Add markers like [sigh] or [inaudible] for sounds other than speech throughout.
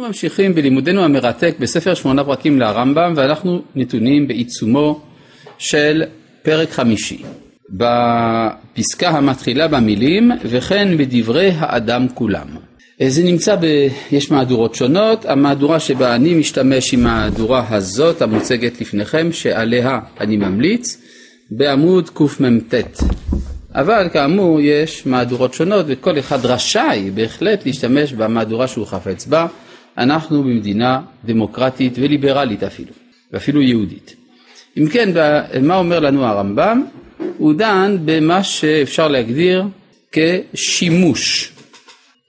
אנחנו ממשיכים בלימודנו המרתק בספר שמונה פרקים לרמב"ם ואנחנו נתונים בעיצומו של פרק חמישי. בפסקה המתחילה במילים וכן בדברי האדם כולם. זה נמצא ב... יש מהדורות שונות, המהדורה שבה אני משתמש היא מהדורה הזאת המוצגת לפניכם שעליה אני ממליץ בעמוד קמ"ט אבל כאמור יש מהדורות שונות וכל אחד רשאי בהחלט להשתמש במהדורה שהוא חפץ בה. אנחנו במדינה דמוקרטית וליברלית אפילו, ואפילו יהודית. אם כן, מה אומר לנו הרמב"ם? הוא דן במה שאפשר להגדיר כשימוש,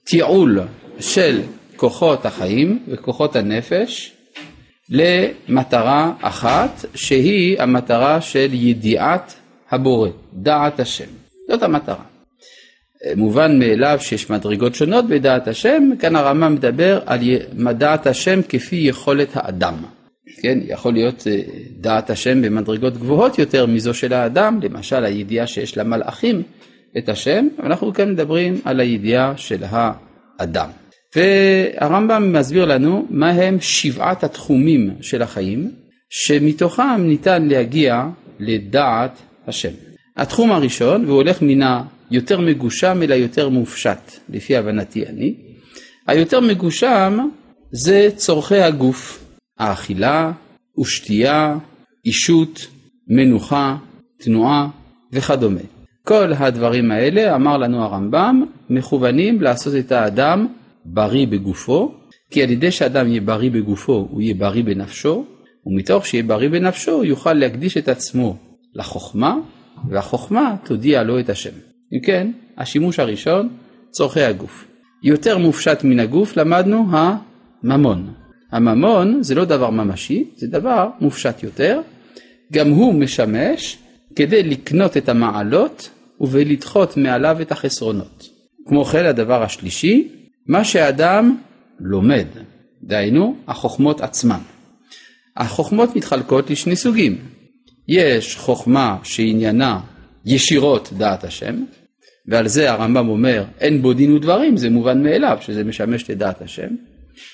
תיעול של כוחות החיים וכוחות הנפש למטרה אחת שהיא המטרה של ידיעת הבורא, דעת השם. זאת המטרה. מובן מאליו שיש מדרגות שונות בדעת השם, כאן הרמב"ם מדבר על דעת השם כפי יכולת האדם. כן, יכול להיות אה, דעת השם במדרגות גבוהות יותר מזו של האדם, למשל הידיעה שיש למלאכים את השם, אנחנו כאן מדברים על הידיעה של האדם. והרמב"ם מסביר לנו מה הם שבעת התחומים של החיים, שמתוכם ניתן להגיע לדעת השם. התחום הראשון, והוא הולך מן היותר מגושם אל היותר מופשט, לפי הבנתי אני. היותר מגושם זה צורכי הגוף, האכילה ושתייה, אישות, מנוחה, תנועה וכדומה. כל הדברים האלה, אמר לנו הרמב"ם, מכוונים לעשות את האדם בריא בגופו, כי על ידי שאדם יהיה בריא בגופו, הוא יהיה בריא בנפשו, ומתוך שיהיה בריא בנפשו, הוא יוכל להקדיש את עצמו לחוכמה, והחוכמה תודיע לו את השם. אם כן, השימוש הראשון, צורכי הגוף. יותר מופשט מן הגוף למדנו הממון. הממון זה לא דבר ממשי, זה דבר מופשט יותר. גם הוא משמש כדי לקנות את המעלות ולדחות מעליו את החסרונות. כמו כן הדבר השלישי, מה שאדם לומד, דהיינו החוכמות עצמן. החוכמות מתחלקות לשני סוגים, יש חוכמה שעניינה ישירות דעת השם, ועל זה הרמב"ם אומר אין בו דין ודברים, זה מובן מאליו שזה משמש לדעת השם.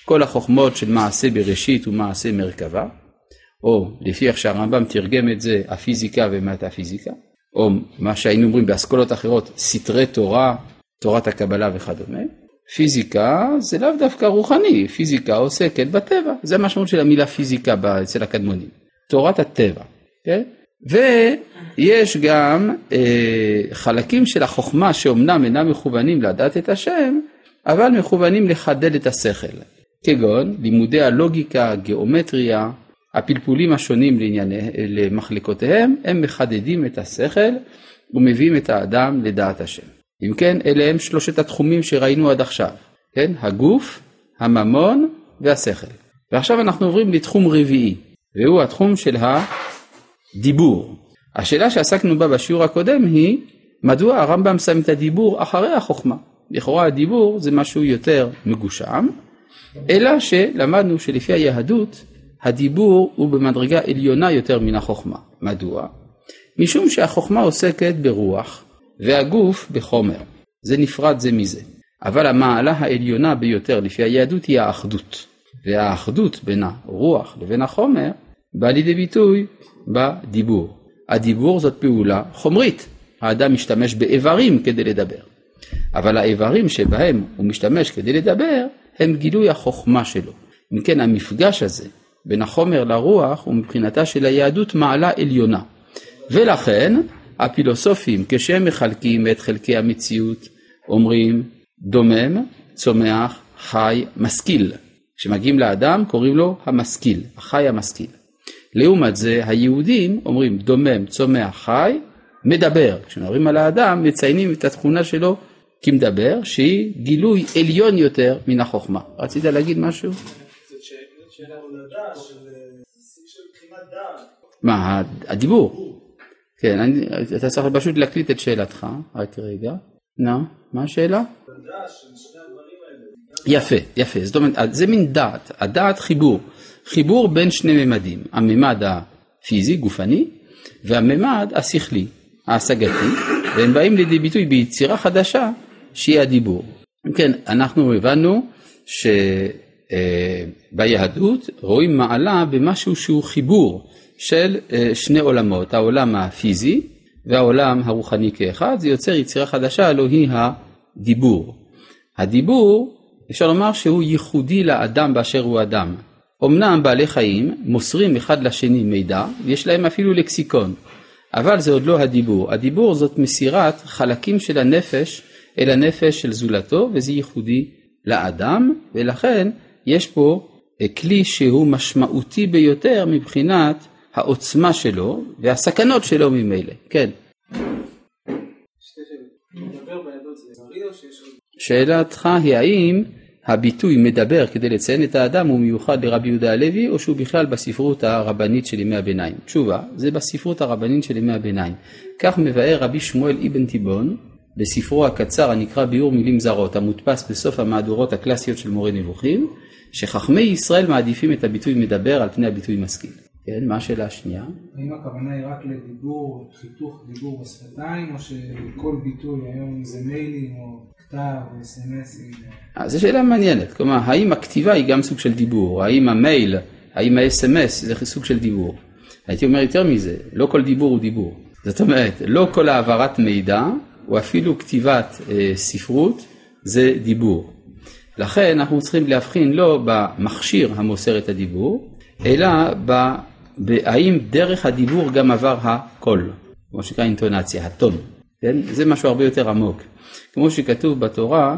כל החוכמות של מעשה בראשית ומעשה מרכבה, או לפי איך שהרמב"ם תרגם את זה, הפיזיקה ומטאפיזיקה, או מה שהיינו אומרים באסכולות אחרות, סתרי תורה, תורת הקבלה וכדומה. פיזיקה זה לאו דווקא רוחני, פיזיקה עוסקת בטבע, זה המשמעות של המילה פיזיקה אצל הקדמונים, תורת הטבע. כן? ויש גם אה, חלקים של החוכמה שאומנם אינם מכוונים לדעת את השם, אבל מכוונים לחדד את השכל, כגון לימודי הלוגיקה, הגיאומטריה, הפלפולים השונים לענייני, למחלקותיהם, הם מחדדים את השכל ומביאים את האדם לדעת השם. אם כן, אלה הם שלושת התחומים שראינו עד עכשיו, כן? הגוף, הממון והשכל. ועכשיו אנחנו עוברים לתחום רביעי, והוא התחום של ה... דיבור. השאלה שעסקנו בה בשיעור הקודם היא מדוע הרמב"ם שם את הדיבור אחרי החוכמה. לכאורה הדיבור זה משהו יותר מגושם, אלא שלמדנו שלפי היהדות הדיבור הוא במדרגה עליונה יותר מן החוכמה. מדוע? משום שהחוכמה עוסקת ברוח והגוף בחומר. זה נפרד זה מזה. אבל המעלה העליונה ביותר לפי היהדות היא האחדות. והאחדות בין הרוח לבין החומר בא לידי ביטוי בדיבור. הדיבור זאת פעולה חומרית, האדם משתמש באיברים כדי לדבר, אבל האיברים שבהם הוא משתמש כדי לדבר הם גילוי החוכמה שלו. אם כן המפגש הזה בין החומר לרוח הוא מבחינתה של היהדות מעלה עליונה. ולכן הפילוסופים כשהם מחלקים את חלקי המציאות אומרים דומם, צומח, חי, משכיל. כשמגיעים לאדם קוראים לו המשכיל, החי המשכיל. לעומת זה היהודים אומרים דומם, צומח, חי, מדבר. כשמדברים על האדם מציינים את התכונה שלו כמדבר שהיא גילוי עליון יותר מן החוכמה. רצית להגיד משהו? מה, הדיבור? כן, אתה צריך פשוט להקליט את שאלתך, רק רגע. נו, מה השאלה? יפה, יפה, זאת אומרת, זה מין דעת, הדעת חיבור. חיבור בין שני ממדים, הממד הפיזי, גופני, והממד השכלי, ההשגתי, והם באים לידי ביטוי ביצירה חדשה שהיא הדיבור. כן, אנחנו הבנו ביהדות רואים מעלה במשהו שהוא חיבור של אה, שני עולמות, העולם הפיזי והעולם הרוחני כאחד, זה יוצר יצירה חדשה, הלוא היא הדיבור. הדיבור, אפשר לומר שהוא ייחודי לאדם באשר הוא אדם. אמנם בעלי חיים מוסרים אחד לשני מידע, ויש להם אפילו לקסיקון, אבל זה עוד לא הדיבור. הדיבור זאת מסירת חלקים של הנפש אל הנפש של זולתו, וזה ייחודי לאדם, ולכן יש פה אה, כלי שהוא משמעותי ביותר מבחינת העוצמה שלו והסכנות שלו ממילא. כן. שאלתך היא האם הביטוי מדבר כדי לציין את האדם הוא מיוחד לרבי יהודה הלוי או שהוא בכלל בספרות הרבנית של ימי הביניים? תשובה, זה בספרות הרבנית של ימי הביניים. כך מבאר רבי שמואל אבן תיבון בספרו הקצר הנקרא ביאור מילים זרות המודפס בסוף המהדורות הקלאסיות של מורה נבוכים שחכמי ישראל מעדיפים את הביטוי מדבר על פני הביטוי משכיל. כן, מה השאלה השנייה? האם הכוונה היא רק לדיבור, חיתוך דיבור בשפתיים, או שכל ביטוי היום זה מיילים או כתב או אסמסים? אה, זו שאלה מעניינת, כלומר, האם הכתיבה היא גם סוג של דיבור, האם המייל, האם ה-SMS זה סוג של דיבור? הייתי אומר יותר מזה, לא כל דיבור הוא דיבור. זאת אומרת, לא כל העברת מידע, או אפילו כתיבת אה, ספרות, זה דיבור. לכן אנחנו צריכים להבחין לא במכשיר המוסר את הדיבור, אלא. האם דרך הדיבור גם עובר הקול, כמו שנקרא אינטונציה, הטון, כן? זה משהו הרבה יותר עמוק. כמו שכתוב בתורה,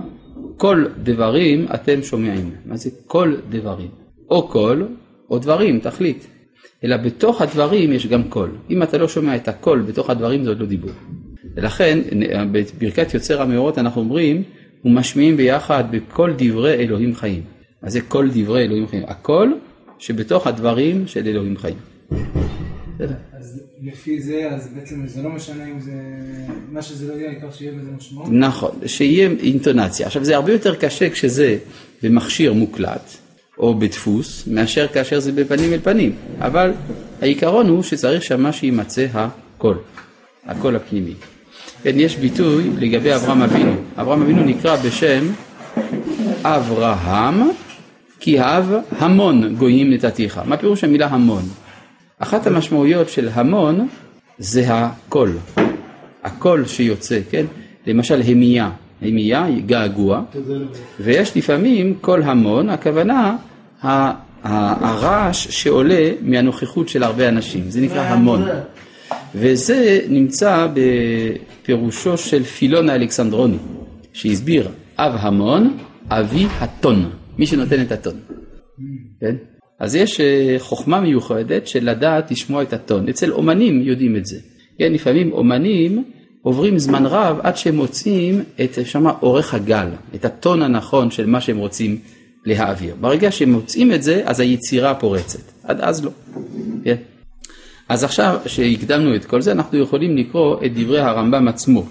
כל דברים אתם שומעים. מה זה כל דברים? או קול או דברים, תחליט. אלא בתוך הדברים יש גם קול. אם אתה לא שומע את הקול בתוך הדברים זה עוד לא דיבור. ולכן בברכת יוצר המאורות אנחנו אומרים, ומשמיעים ביחד בכל דברי אלוהים חיים. מה זה כל דברי אלוהים חיים? הקול שבתוך הדברים של אלוהים חיים. אז לפי זה, אז בעצם זה לא משנה אם זה, מה שזה לא יהיה, העיקר שיהיה בזה משמעות? נכון, שיהיה אינטונציה. עכשיו זה הרבה יותר קשה כשזה במכשיר מוקלט, או בדפוס, מאשר כאשר זה בפנים אל פנים. אבל העיקרון הוא שצריך שמה שיימצא הקול, הקול הפנימי. כן, יש ביטוי לגבי אברהם אבינו. אברהם אבינו נקרא בשם אברהם, כי אב המון גויים נתתיך. מה פירוש המילה המון? אחת המשמעויות של המון זה הקול, הקול שיוצא, כן? למשל המייה, המייה היא געגוע, ויש לפעמים קול המון, הכוונה הרעש שעולה מהנוכחות של הרבה אנשים, זה נקרא המון. וזה נמצא בפירושו של פילון האלכסנדרוני, שהסביר אב המון, אבי הטון, מי שנותן את הטון. כן? אז יש אה, חוכמה מיוחדת של לדעת לשמוע את הטון. אצל אומנים יודעים את זה. כן, לפעמים אומנים עוברים זמן רב עד שהם מוצאים את שמה אורך הגל, את הטון הנכון של מה שהם רוצים להעביר. ברגע שהם מוצאים את זה, אז היצירה פורצת. עד אז לא. כן? אז עכשיו שהקדמנו את כל זה, אנחנו יכולים לקרוא את דברי הרמב"ם עצמו.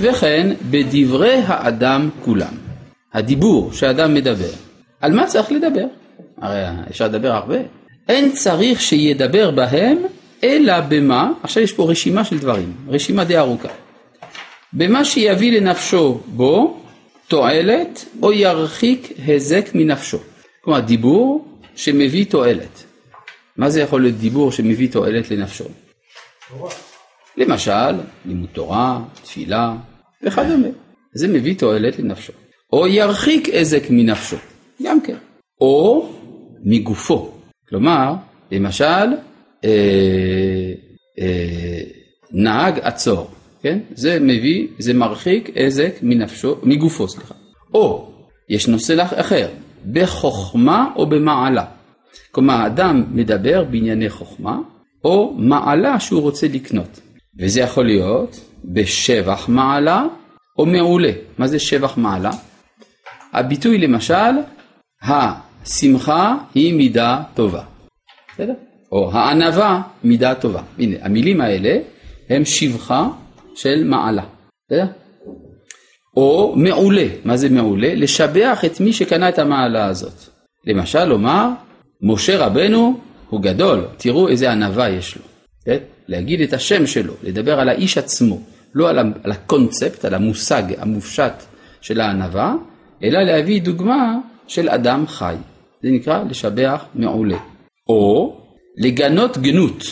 וכן, בדברי האדם כולם. הדיבור שאדם מדבר. על מה צריך לדבר? הרי אפשר לדבר הרבה. אין צריך שידבר בהם, אלא במה, עכשיו יש פה רשימה של דברים, רשימה די ארוכה. במה שיביא לנפשו בו תועלת או ירחיק היזק מנפשו. כלומר דיבור שמביא תועלת. מה זה יכול להיות דיבור שמביא תועלת לנפשו? למשל, לימוד תורה, תפילה וכדומה. זה מביא תועלת לנפשו. או ירחיק היזק מנפשו, גם כן. או מגופו. כלומר, למשל, אה, אה, נהג עצור, כן? זה מביא, זה מרחיק היזק מנפשו, מגופו, סליחה. או, יש נושא אחר, בחוכמה או במעלה. כלומר, אדם מדבר בענייני חוכמה, או מעלה שהוא רוצה לקנות. וזה יכול להיות בשבח מעלה או מעולה. מה זה שבח מעלה? הביטוי למשל, השמחה היא מידה טובה. בסדר? או הענווה מידה טובה. הנה, המילים האלה הם שבחה של מעלה. בסדר? או מעולה. מה זה מעולה? לשבח את מי שקנה את המעלה הזאת. למשל, לומר, משה רבנו הוא גדול, תראו איזה ענווה יש לו. כן? להגיד את השם שלו, לדבר על האיש עצמו, לא על הקונספט, על המושג המופשט של הענווה, אלא להביא דוגמה של אדם חי. זה נקרא לשבח מעולה. או לגנות גנות.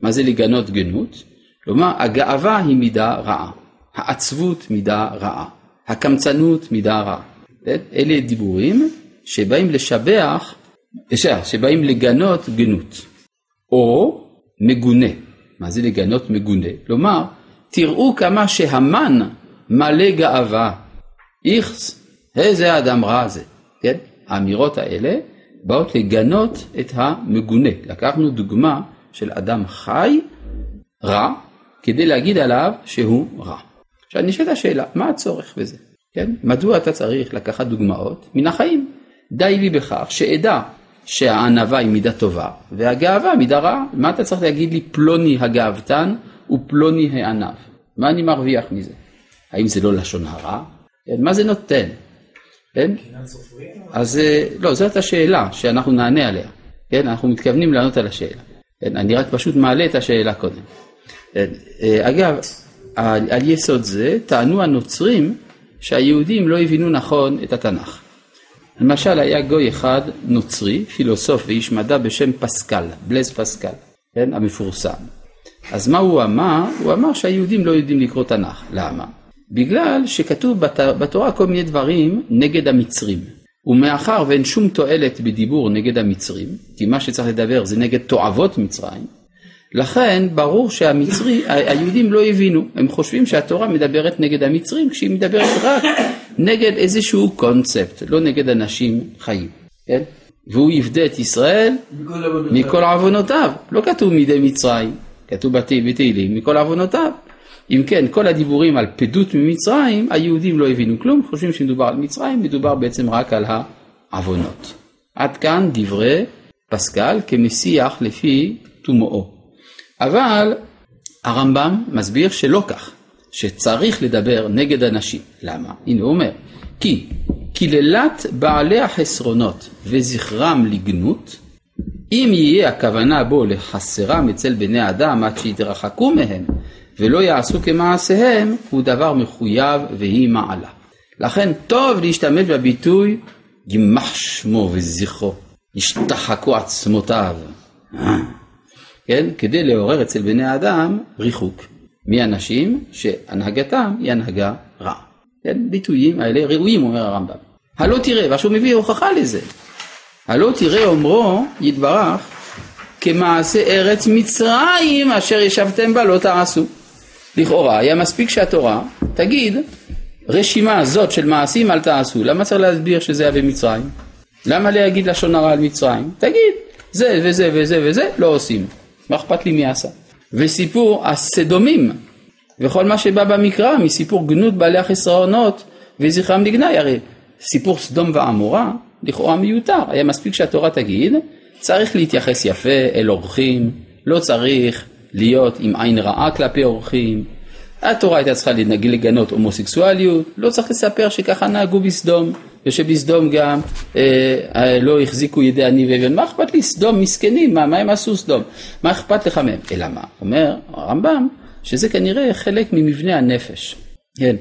מה זה לגנות גנות? כלומר, הגאווה היא מידה רעה, העצבות מידה רעה, הקמצנות מידה רעה. אלה דיבורים שבאים לשבח, שבאים לגנות גנות. או מגונה. מה זה לגנות מגונה? כלומר, תראו כמה שהמן מלא גאווה. איכס, איזה אדם רע זה. כן? האמירות האלה באות לגנות את המגונה. לקחנו דוגמה של אדם חי, רע, כדי להגיד עליו שהוא רע. עכשיו נשאלת השאלה, מה הצורך בזה? כן? מדוע אתה צריך לקחת דוגמאות מן החיים? די לי בכך שאדע שהענווה היא מידה טובה והגאווה מידה רעה. מה אתה צריך להגיד לי פלוני הגאוותן ופלוני הענב? מה אני מרוויח מזה? האם זה לא לשון הרע? כן, מה זה נותן? כן? אז אה, לא, זאת השאלה שאנחנו נענה עליה. כן, אנחנו מתכוונים לענות על השאלה. כן, אני רק פשוט מעלה את השאלה קודם. כן, אה, אגב, על, על יסוד זה טענו הנוצרים שהיהודים לא הבינו נכון את התנ"ך. למשל היה גוי אחד נוצרי, פילוסוף ואיש מדע בשם פסקל, בלז פסקל, כן, המפורסם. אז מה הוא אמר? הוא אמר שהיהודים לא יודעים לקרוא תנ"ך. למה? בגלל שכתוב בת, בתורה כל מיני דברים נגד המצרים. ומאחר ואין שום תועלת בדיבור נגד המצרים, כי מה שצריך לדבר זה נגד תועבות מצרים, לכן ברור שהמצרי, היהודים לא הבינו, הם חושבים שהתורה מדברת נגד המצרים כשהיא מדברת רק נגד איזשהו קונספט, לא נגד אנשים חיים, כן? והוא יפדה את ישראל מכל עוונותיו, לא כתוב מידי מצרים, כתוב בתהילים מכל עוונותיו. אם כן, כל הדיבורים על פדות ממצרים, היהודים לא הבינו כלום, חושבים שמדובר על מצרים, מדובר בעצם רק על העוונות. עד כאן דברי פסקל כמשיח לפי טומאו. אבל הרמב"ם מסביר שלא כך, שצריך לדבר נגד אנשים. למה? הנה הוא אומר, כי קללת בעלי החסרונות וזכרם לגנות, אם יהיה הכוונה בו לחסרם אצל בני אדם עד שיתרחקו מהם ולא יעשו כמעשיהם, הוא דבר מחויב והיא מעלה. לכן טוב להשתמש בביטוי יימח שמו וזכרו, ישתחקו עצמותיו. אה? כן? כדי לעורר אצל בני האדם ריחוק מאנשים שהנהגתם היא הנהגה רעה. כן? ביטויים האלה ראויים, אומר הרמב"ם. הלא תראה, ועכשיו הוא מביא הוכחה לזה. הלא תראה אומרו יתברך כמעשה ארץ מצרים אשר ישבתם בה לא תעשו. לכאורה היה מספיק שהתורה תגיד רשימה זאת של מעשים אל תעשו, למה צריך להסביר שזה היה במצרים? למה להגיד לשון הרע על מצרים? תגיד זה וזה וזה וזה לא עושים. מה אכפת לי מי עשה? וסיפור הסדומים וכל מה שבא במקרא מסיפור גנות בעלי החסרונות וזכרם לגנאי, הרי סיפור סדום ועמורה לכאורה מיותר, היה מספיק שהתורה תגיד צריך להתייחס יפה אל אורחים, לא צריך להיות עם עין רעה כלפי אורחים, התורה הייתה צריכה לגנות הומוסקסואליות, לא צריך לספר שככה נהגו בסדום, ושבסדום גם אה, אה, לא החזיקו ידי עני ואבן, מה אכפת לי סדום מסכנים, מה, מה הם עשו סדום, מה אכפת לך מהם, אלא מה, אומר הרמב"ם שזה כנראה חלק ממבנה הנפש, כן,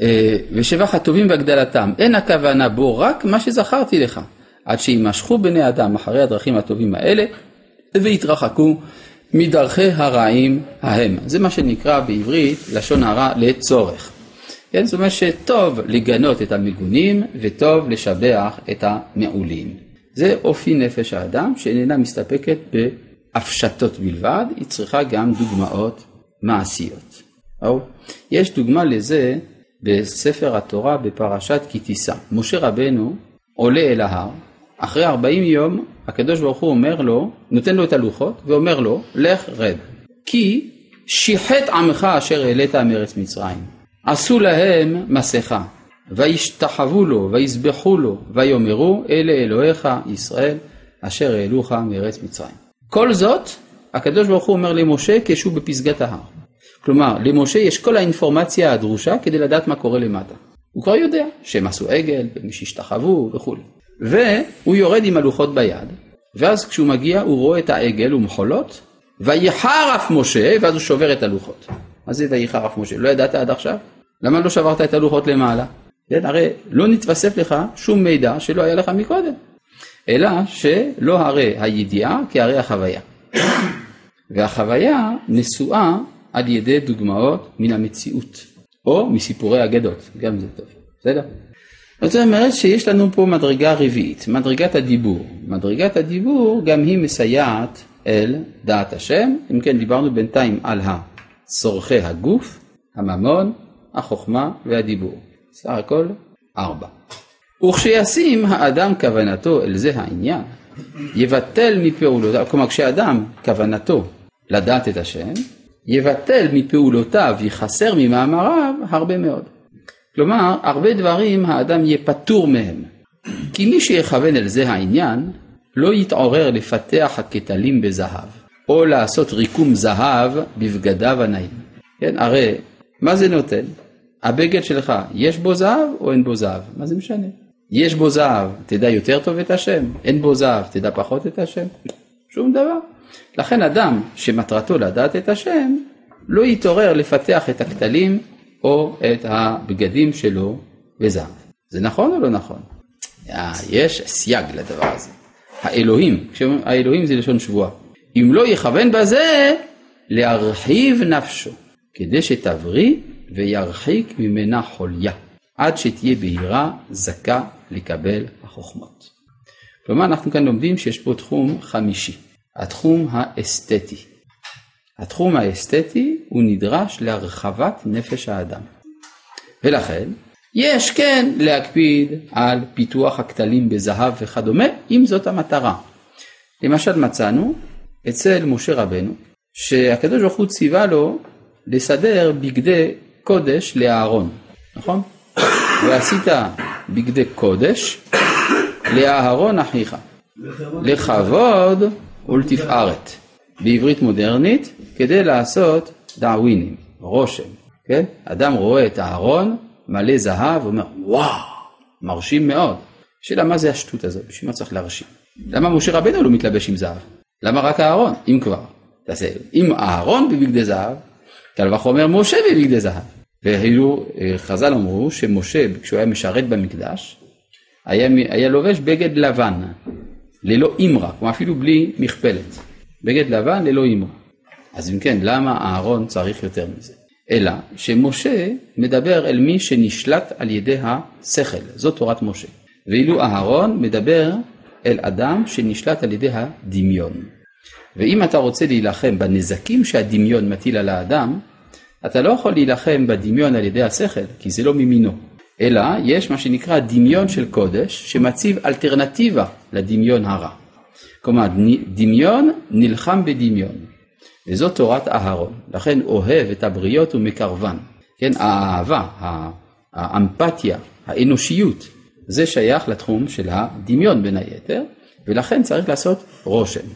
אה, ושבח הטובים והגדלתם, אין הכוונה בו רק מה שזכרתי לך, עד שימשכו בני אדם אחרי הדרכים הטובים האלה ויתרחקו מדרכי הרעים ההם. זה מה שנקרא בעברית לשון הרע לצורך. כן, זאת אומרת שטוב לגנות את המגונים וטוב לשבח את המעולים. זה אופי נפש האדם שאיננה מסתפקת בהפשטות בלבד, היא צריכה גם דוגמאות מעשיות. או, יש דוגמה לזה בספר התורה בפרשת כי תישא. משה רבנו עולה אל ההר, אחרי 40 יום הקדוש ברוך הוא אומר לו, נותן לו את הלוחות ואומר לו, לך רד. כי שיחת עמך אשר העלית מארץ מצרים. עשו להם מסכה, וישתחוו לו, ויזבחו לו, ויאמרו, אלה אלוהיך ישראל, אשר העלוך מארץ מצרים. כל זאת, הקדוש ברוך הוא אומר למשה כשהוא בפסגת ההר. כלומר, למשה יש כל האינפורמציה הדרושה כדי לדעת מה קורה למטה. הוא כבר יודע שהם עשו עגל, ומי שהשתחוו וכולי. והוא יורד עם הלוחות ביד, ואז כשהוא מגיע הוא רואה את העגל ומחולות, ויחר אף משה, ואז הוא שובר את הלוחות. מה זה ויחר אף משה? לא ידעת עד עכשיו? למה לא שברת את הלוחות למעלה? כן, הרי לא נתווסף לך שום מידע שלא היה לך מקודם. אלא שלא הרי הידיעה כהרי החוויה. [coughs] והחוויה נשואה על ידי דוגמאות מן המציאות, או מסיפורי אגדות, גם זה טוב, בסדר? זאת אומרת שיש לנו פה מדרגה רביעית, מדרגת הדיבור. מדרגת הדיבור גם היא מסייעת אל דעת השם, אם כן דיברנו בינתיים על צורכי הגוף, הממון, החוכמה והדיבור. סך הכל ארבע. וכשישים האדם כוונתו אל זה העניין, יבטל מפעולותיו, כלומר כשאדם כוונתו לדעת את השם, יבטל מפעולותיו, יחסר ממאמריו הרבה מאוד. כלומר, הרבה דברים האדם יהיה פטור מהם. כי מי שיכוון אל זה העניין, לא יתעורר לפתח הקטלים בזהב, או לעשות ריקום זהב בבגדיו הנאים. כן, הרי מה זה נותן? הבגד שלך, יש בו זהב או אין בו זהב? מה זה משנה? יש בו זהב, תדע יותר טוב את השם, אין בו זהב, תדע פחות את השם, שום דבר. לכן אדם שמטרתו לדעת את השם, לא יתעורר לפתח את הכתלים או את הבגדים שלו בזהב. זה נכון או לא נכון? אה, יש סייג לדבר הזה. האלוהים, האלוהים זה לשון שבועה. אם לא יכוון בזה, להרחיב נפשו, כדי שתבריא וירחיק ממנה חוליה, עד שתהיה בהירה, זכה לקבל החוכמות. כלומר, אנחנו כאן לומדים שיש פה תחום חמישי, התחום האסתטי. התחום האסתטי הוא נדרש להרחבת נפש האדם. ולכן, יש כן להקפיד על פיתוח הכתלים בזהב וכדומה, אם זאת המטרה. למשל מצאנו אצל משה רבנו, שהקדוש ברוך הוא ציווה לו לסדר בגדי קודש לאהרון, נכון? [coughs] ועשית בגדי קודש לאהרון אחיך, לכבוד ולתפארת, בעברית מודרנית, כדי לעשות דאווינים, רושם, כן? אדם רואה את אהרון מלא זהב ואומר וואו, מרשים מאוד. שאלה מה זה השטות הזאת, בשביל מה צריך להרשים? למה משה רבנו לא מתלבש עם זהב? למה רק אהרון? אם כבר, תעשה, אם אהרון בבגדי זהב, קל וחומר משה בבגדי זהב. ואילו אה, חז"ל אמרו שמשה כשהוא היה משרת במקדש היה, היה לובש בגד לבן ללא אימרה, כלומר אפילו בלי מכפלת, בגד לבן ללא אימרה. אז אם כן, למה אהרון צריך יותר מזה? אלא שמשה מדבר אל מי שנשלט על ידי השכל, זאת תורת משה. ואילו אהרון מדבר אל אדם שנשלט על ידי הדמיון. ואם אתה רוצה להילחם בנזקים שהדמיון מטיל על האדם, אתה לא יכול להילחם בדמיון על ידי השכל, כי זה לא ממינו. אלא יש מה שנקרא דמיון של קודש, שמציב אלטרנטיבה לדמיון הרע. כלומר, דמיון נלחם בדמיון. וזאת תורת אהרון. לכן אוהב את הבריות ומקרבן. כן, האהבה, האמפתיה, האנושיות, זה שייך לתחום של הדמיון בין היתר, ולכן צריך לעשות רושם.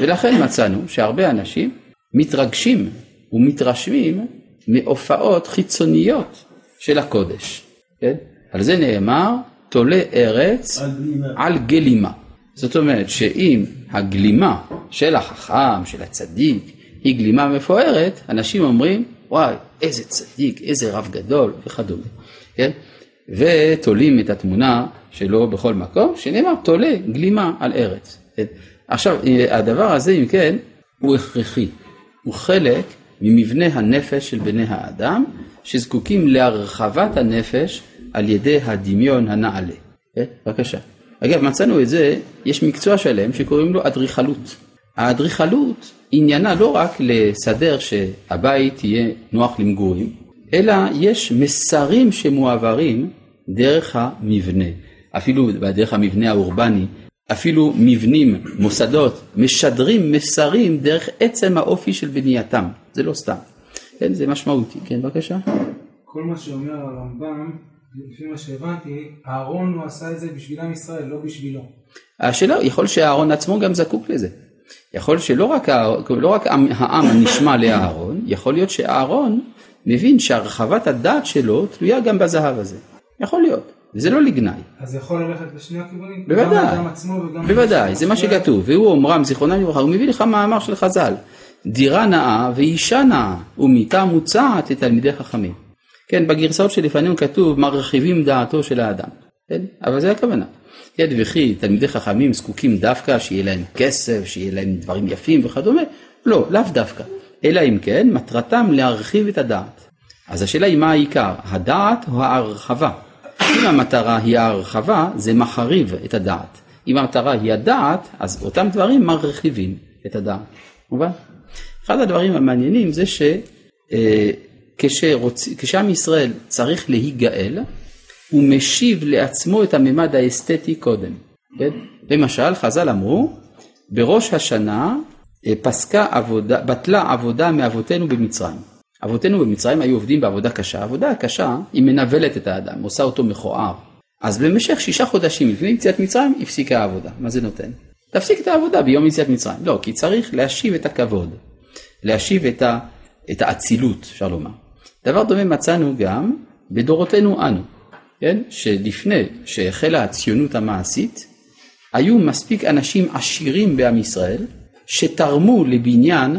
ולכן מצאנו שהרבה אנשים מתרגשים ומתרשמים מהופעות חיצוניות של הקודש. כן? על זה נאמר, תולה ארץ על, על גלימה. זאת אומרת שאם הגלימה של החכם, של הצדיק, היא גלימה מפוארת, אנשים אומרים, וואי, איזה צדיק, איזה רב גדול וכדומה, כן? ותולים את התמונה שלו בכל מקום, שנאמר תולה גלימה על ארץ. כן? עכשיו, הדבר הזה, אם כן, הוא הכרחי, הוא חלק ממבנה הנפש של בני האדם, שזקוקים להרחבת הנפש על ידי הדמיון הנעלה. כן? בבקשה. אגב, מצאנו את זה, יש מקצוע שלם שקוראים לו אדריכלות. האדריכלות עניינה לא רק לסדר שהבית יהיה נוח למגורים, אלא יש מסרים שמועברים דרך המבנה, אפילו דרך המבנה האורבני, אפילו מבנים, מוסדות, משדרים מסרים דרך עצם האופי של בנייתם, זה לא סתם, כן, זה משמעותי, כן, בבקשה. כל מה שאומר הרמב"ם, לפי מה שהבנתי, אהרון הוא עשה את זה בשביל עם ישראל, לא בשבילו. השאלה, יכול שאהרון עצמו גם זקוק לזה. יכול שלא רק, לא רק העם הנשמע לאהרון, יכול להיות שאהרון מבין שהרחבת הדעת שלו תלויה גם בזהב הזה. יכול להיות, וזה לא לגנאי. אז יכול ללכת לשני הכיוונים? בוודאי, גם האדם עצמו וגם... בוודאי, זה מה שכתוב. והוא אומרם, זיכרונם לברכה, הוא מביא לך מאמר של חז"ל. דירה נאה ואישה נאה, ומיתה מוצעת לתלמידי חכמים. כן, בגרסאות שלפנינו כתוב מרחיבים דעתו של האדם. כן? אבל זה הכוונה. כן, וכי תלמידי חכמים זקוקים דווקא שיהיה להם כסף, שיהיה להם דברים יפים וכדומה? לא, לאו דווקא. אלא אם כן, מטרתם להרחיב את הדעת. אז השאלה היא מה העיקר, הדעת או ההרחבה? אם המטרה היא ההרחבה, זה מחריב את הדעת. אם המטרה היא הדעת, אז אותם דברים מרחיבים את הדעת. מובן? אחד הדברים המעניינים זה שכשעם אה, ישראל צריך להיגאל, הוא משיב לעצמו את הממד האסתטי קודם. כן? למשל, חז"ל אמרו, בראש השנה אה, פסקה עבודה, בטלה עבודה מאבותינו במצרים. אבותינו במצרים היו עובדים בעבודה קשה, עבודה קשה היא מנוולת את האדם, עושה אותו מכוער. אז במשך שישה חודשים לפני יציאת מצרים הפסיקה העבודה. מה זה נותן? תפסיק את העבודה ביום יציאת מצרים. לא, כי צריך להשיב את הכבוד, להשיב את, ה, את האצילות, אפשר לומר. דבר דומה מצאנו גם בדורותינו אנו, כן? שלפני שהחלה הציונות המעשית, היו מספיק אנשים עשירים בעם ישראל, שתרמו לבניין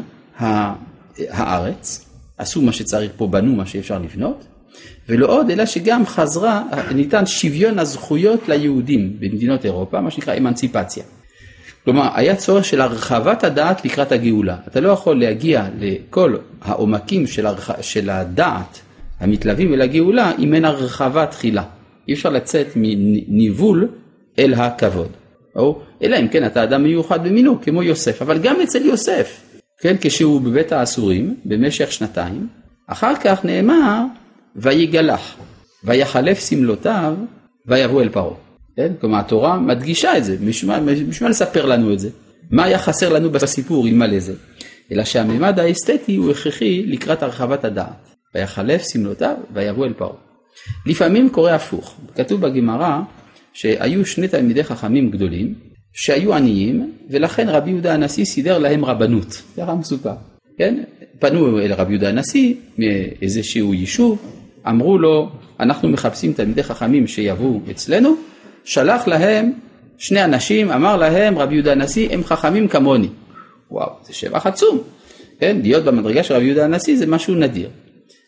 הארץ, עשו מה שצריך פה, בנו מה שאפשר לבנות, ולא עוד, אלא שגם חזרה, ניתן שוויון הזכויות ליהודים במדינות אירופה, מה שנקרא אמנציפציה. כלומר, היה צורך של הרחבת הדעת לקראת הגאולה. אתה לא יכול להגיע לכל העומקים של, הרח... של הדעת המתלווים אל הגאולה אם אין הרחבה תחילה. אי אפשר לצאת מניבול אל הכבוד. או, אלא אם כן אתה אדם מיוחד במינו, כמו יוסף, אבל גם אצל יוסף, כן, כשהוא בבית האסורים במשך שנתיים, אחר כך נאמר ויגלח, ויחלף שמלותיו, ויבוא אל פרעה. כן? כלומר התורה מדגישה את זה, בשביל מה לספר לנו את זה? מה היה חסר לנו בסיפור עם מלא זה? אלא שהמימד האסתטי הוא הכרחי לקראת הרחבת הדעת. ויחלף שמלותיו ויבוא אל פרעה. לפעמים קורה הפוך, כתוב בגמרא שהיו שני תלמידי חכמים גדולים שהיו עניים ולכן רבי יהודה הנשיא סידר להם רבנות, ככה מסופר, כן? פנו אל רבי יהודה הנשיא מאיזשהו יישוב, אמרו לו אנחנו מחפשים תלמידי חכמים שיבואו אצלנו, שלח להם שני אנשים, אמר להם רבי יהודה הנשיא הם חכמים כמוני. וואו, זה שבח עצום, כן? להיות במדרגה של רבי יהודה הנשיא זה משהו נדיר.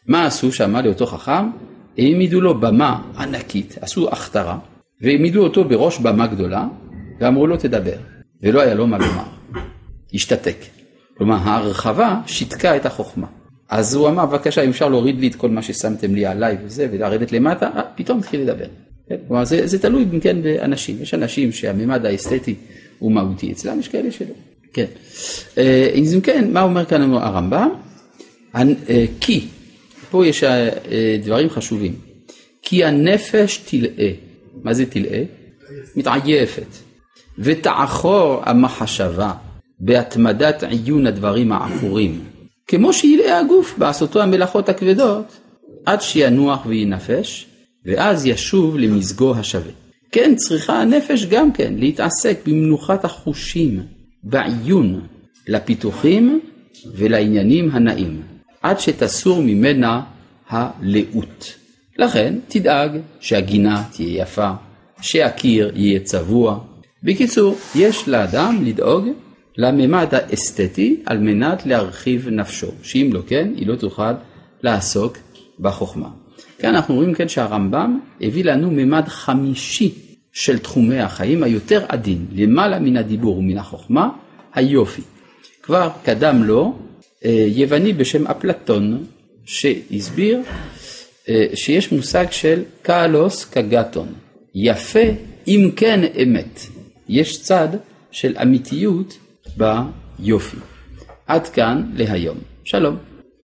מה עשו שם לאותו חכם? העמידו לו במה ענקית, עשו הכתרה, והעמידו אותו בראש במה גדולה, ואמרו לו תדבר, ולא היה לו מה לומר, השתתק. כלומר ההרחבה שיתקה את החוכמה. אז הוא אמר בבקשה אם אפשר להוריד לי את כל מה ששמתם לי עליי וזה ולרדת למטה, אה, פתאום התחיל לדבר. כן? כלומר זה, זה תלוי אם כן באנשים, יש אנשים שהממד האסתטי הוא מהותי אצלם, יש כאלה שלא. כן. אה, אם כן, מה אומר כאן הרמב"ם? אה, כי, פה יש דברים חשובים, כי הנפש תלאה, מה זה תלאה? מתעייפת. ותעכור המחשבה בהתמדת עיון הדברים העכורים, כמו שילאה הגוף בעשותו המלאכות הכבדות, עד שינוח וינפש, ואז ישוב למזגו השווה. כן צריכה הנפש גם כן להתעסק במנוחת החושים, בעיון, לפיתוחים ולעניינים הנאים, עד שתסור ממנה הלאות. לכן תדאג שהגינה תהיה יפה, שהקיר יהיה צבוע. בקיצור, יש לאדם לדאוג לממד האסתטי על מנת להרחיב נפשו, שאם לא כן, היא לא תוכל לעסוק בחוכמה. כאן אנחנו רואים כן שהרמב"ם הביא לנו ממד חמישי של תחומי החיים היותר עדין, למעלה מן הדיבור ומן החוכמה, היופי. כבר קדם לו אה, יווני בשם אפלטון, שהסביר אה, שיש מושג של קאלוס קגטון, יפה אם כן אמת. יש צד של אמיתיות ביופי. עד כאן להיום. שלום.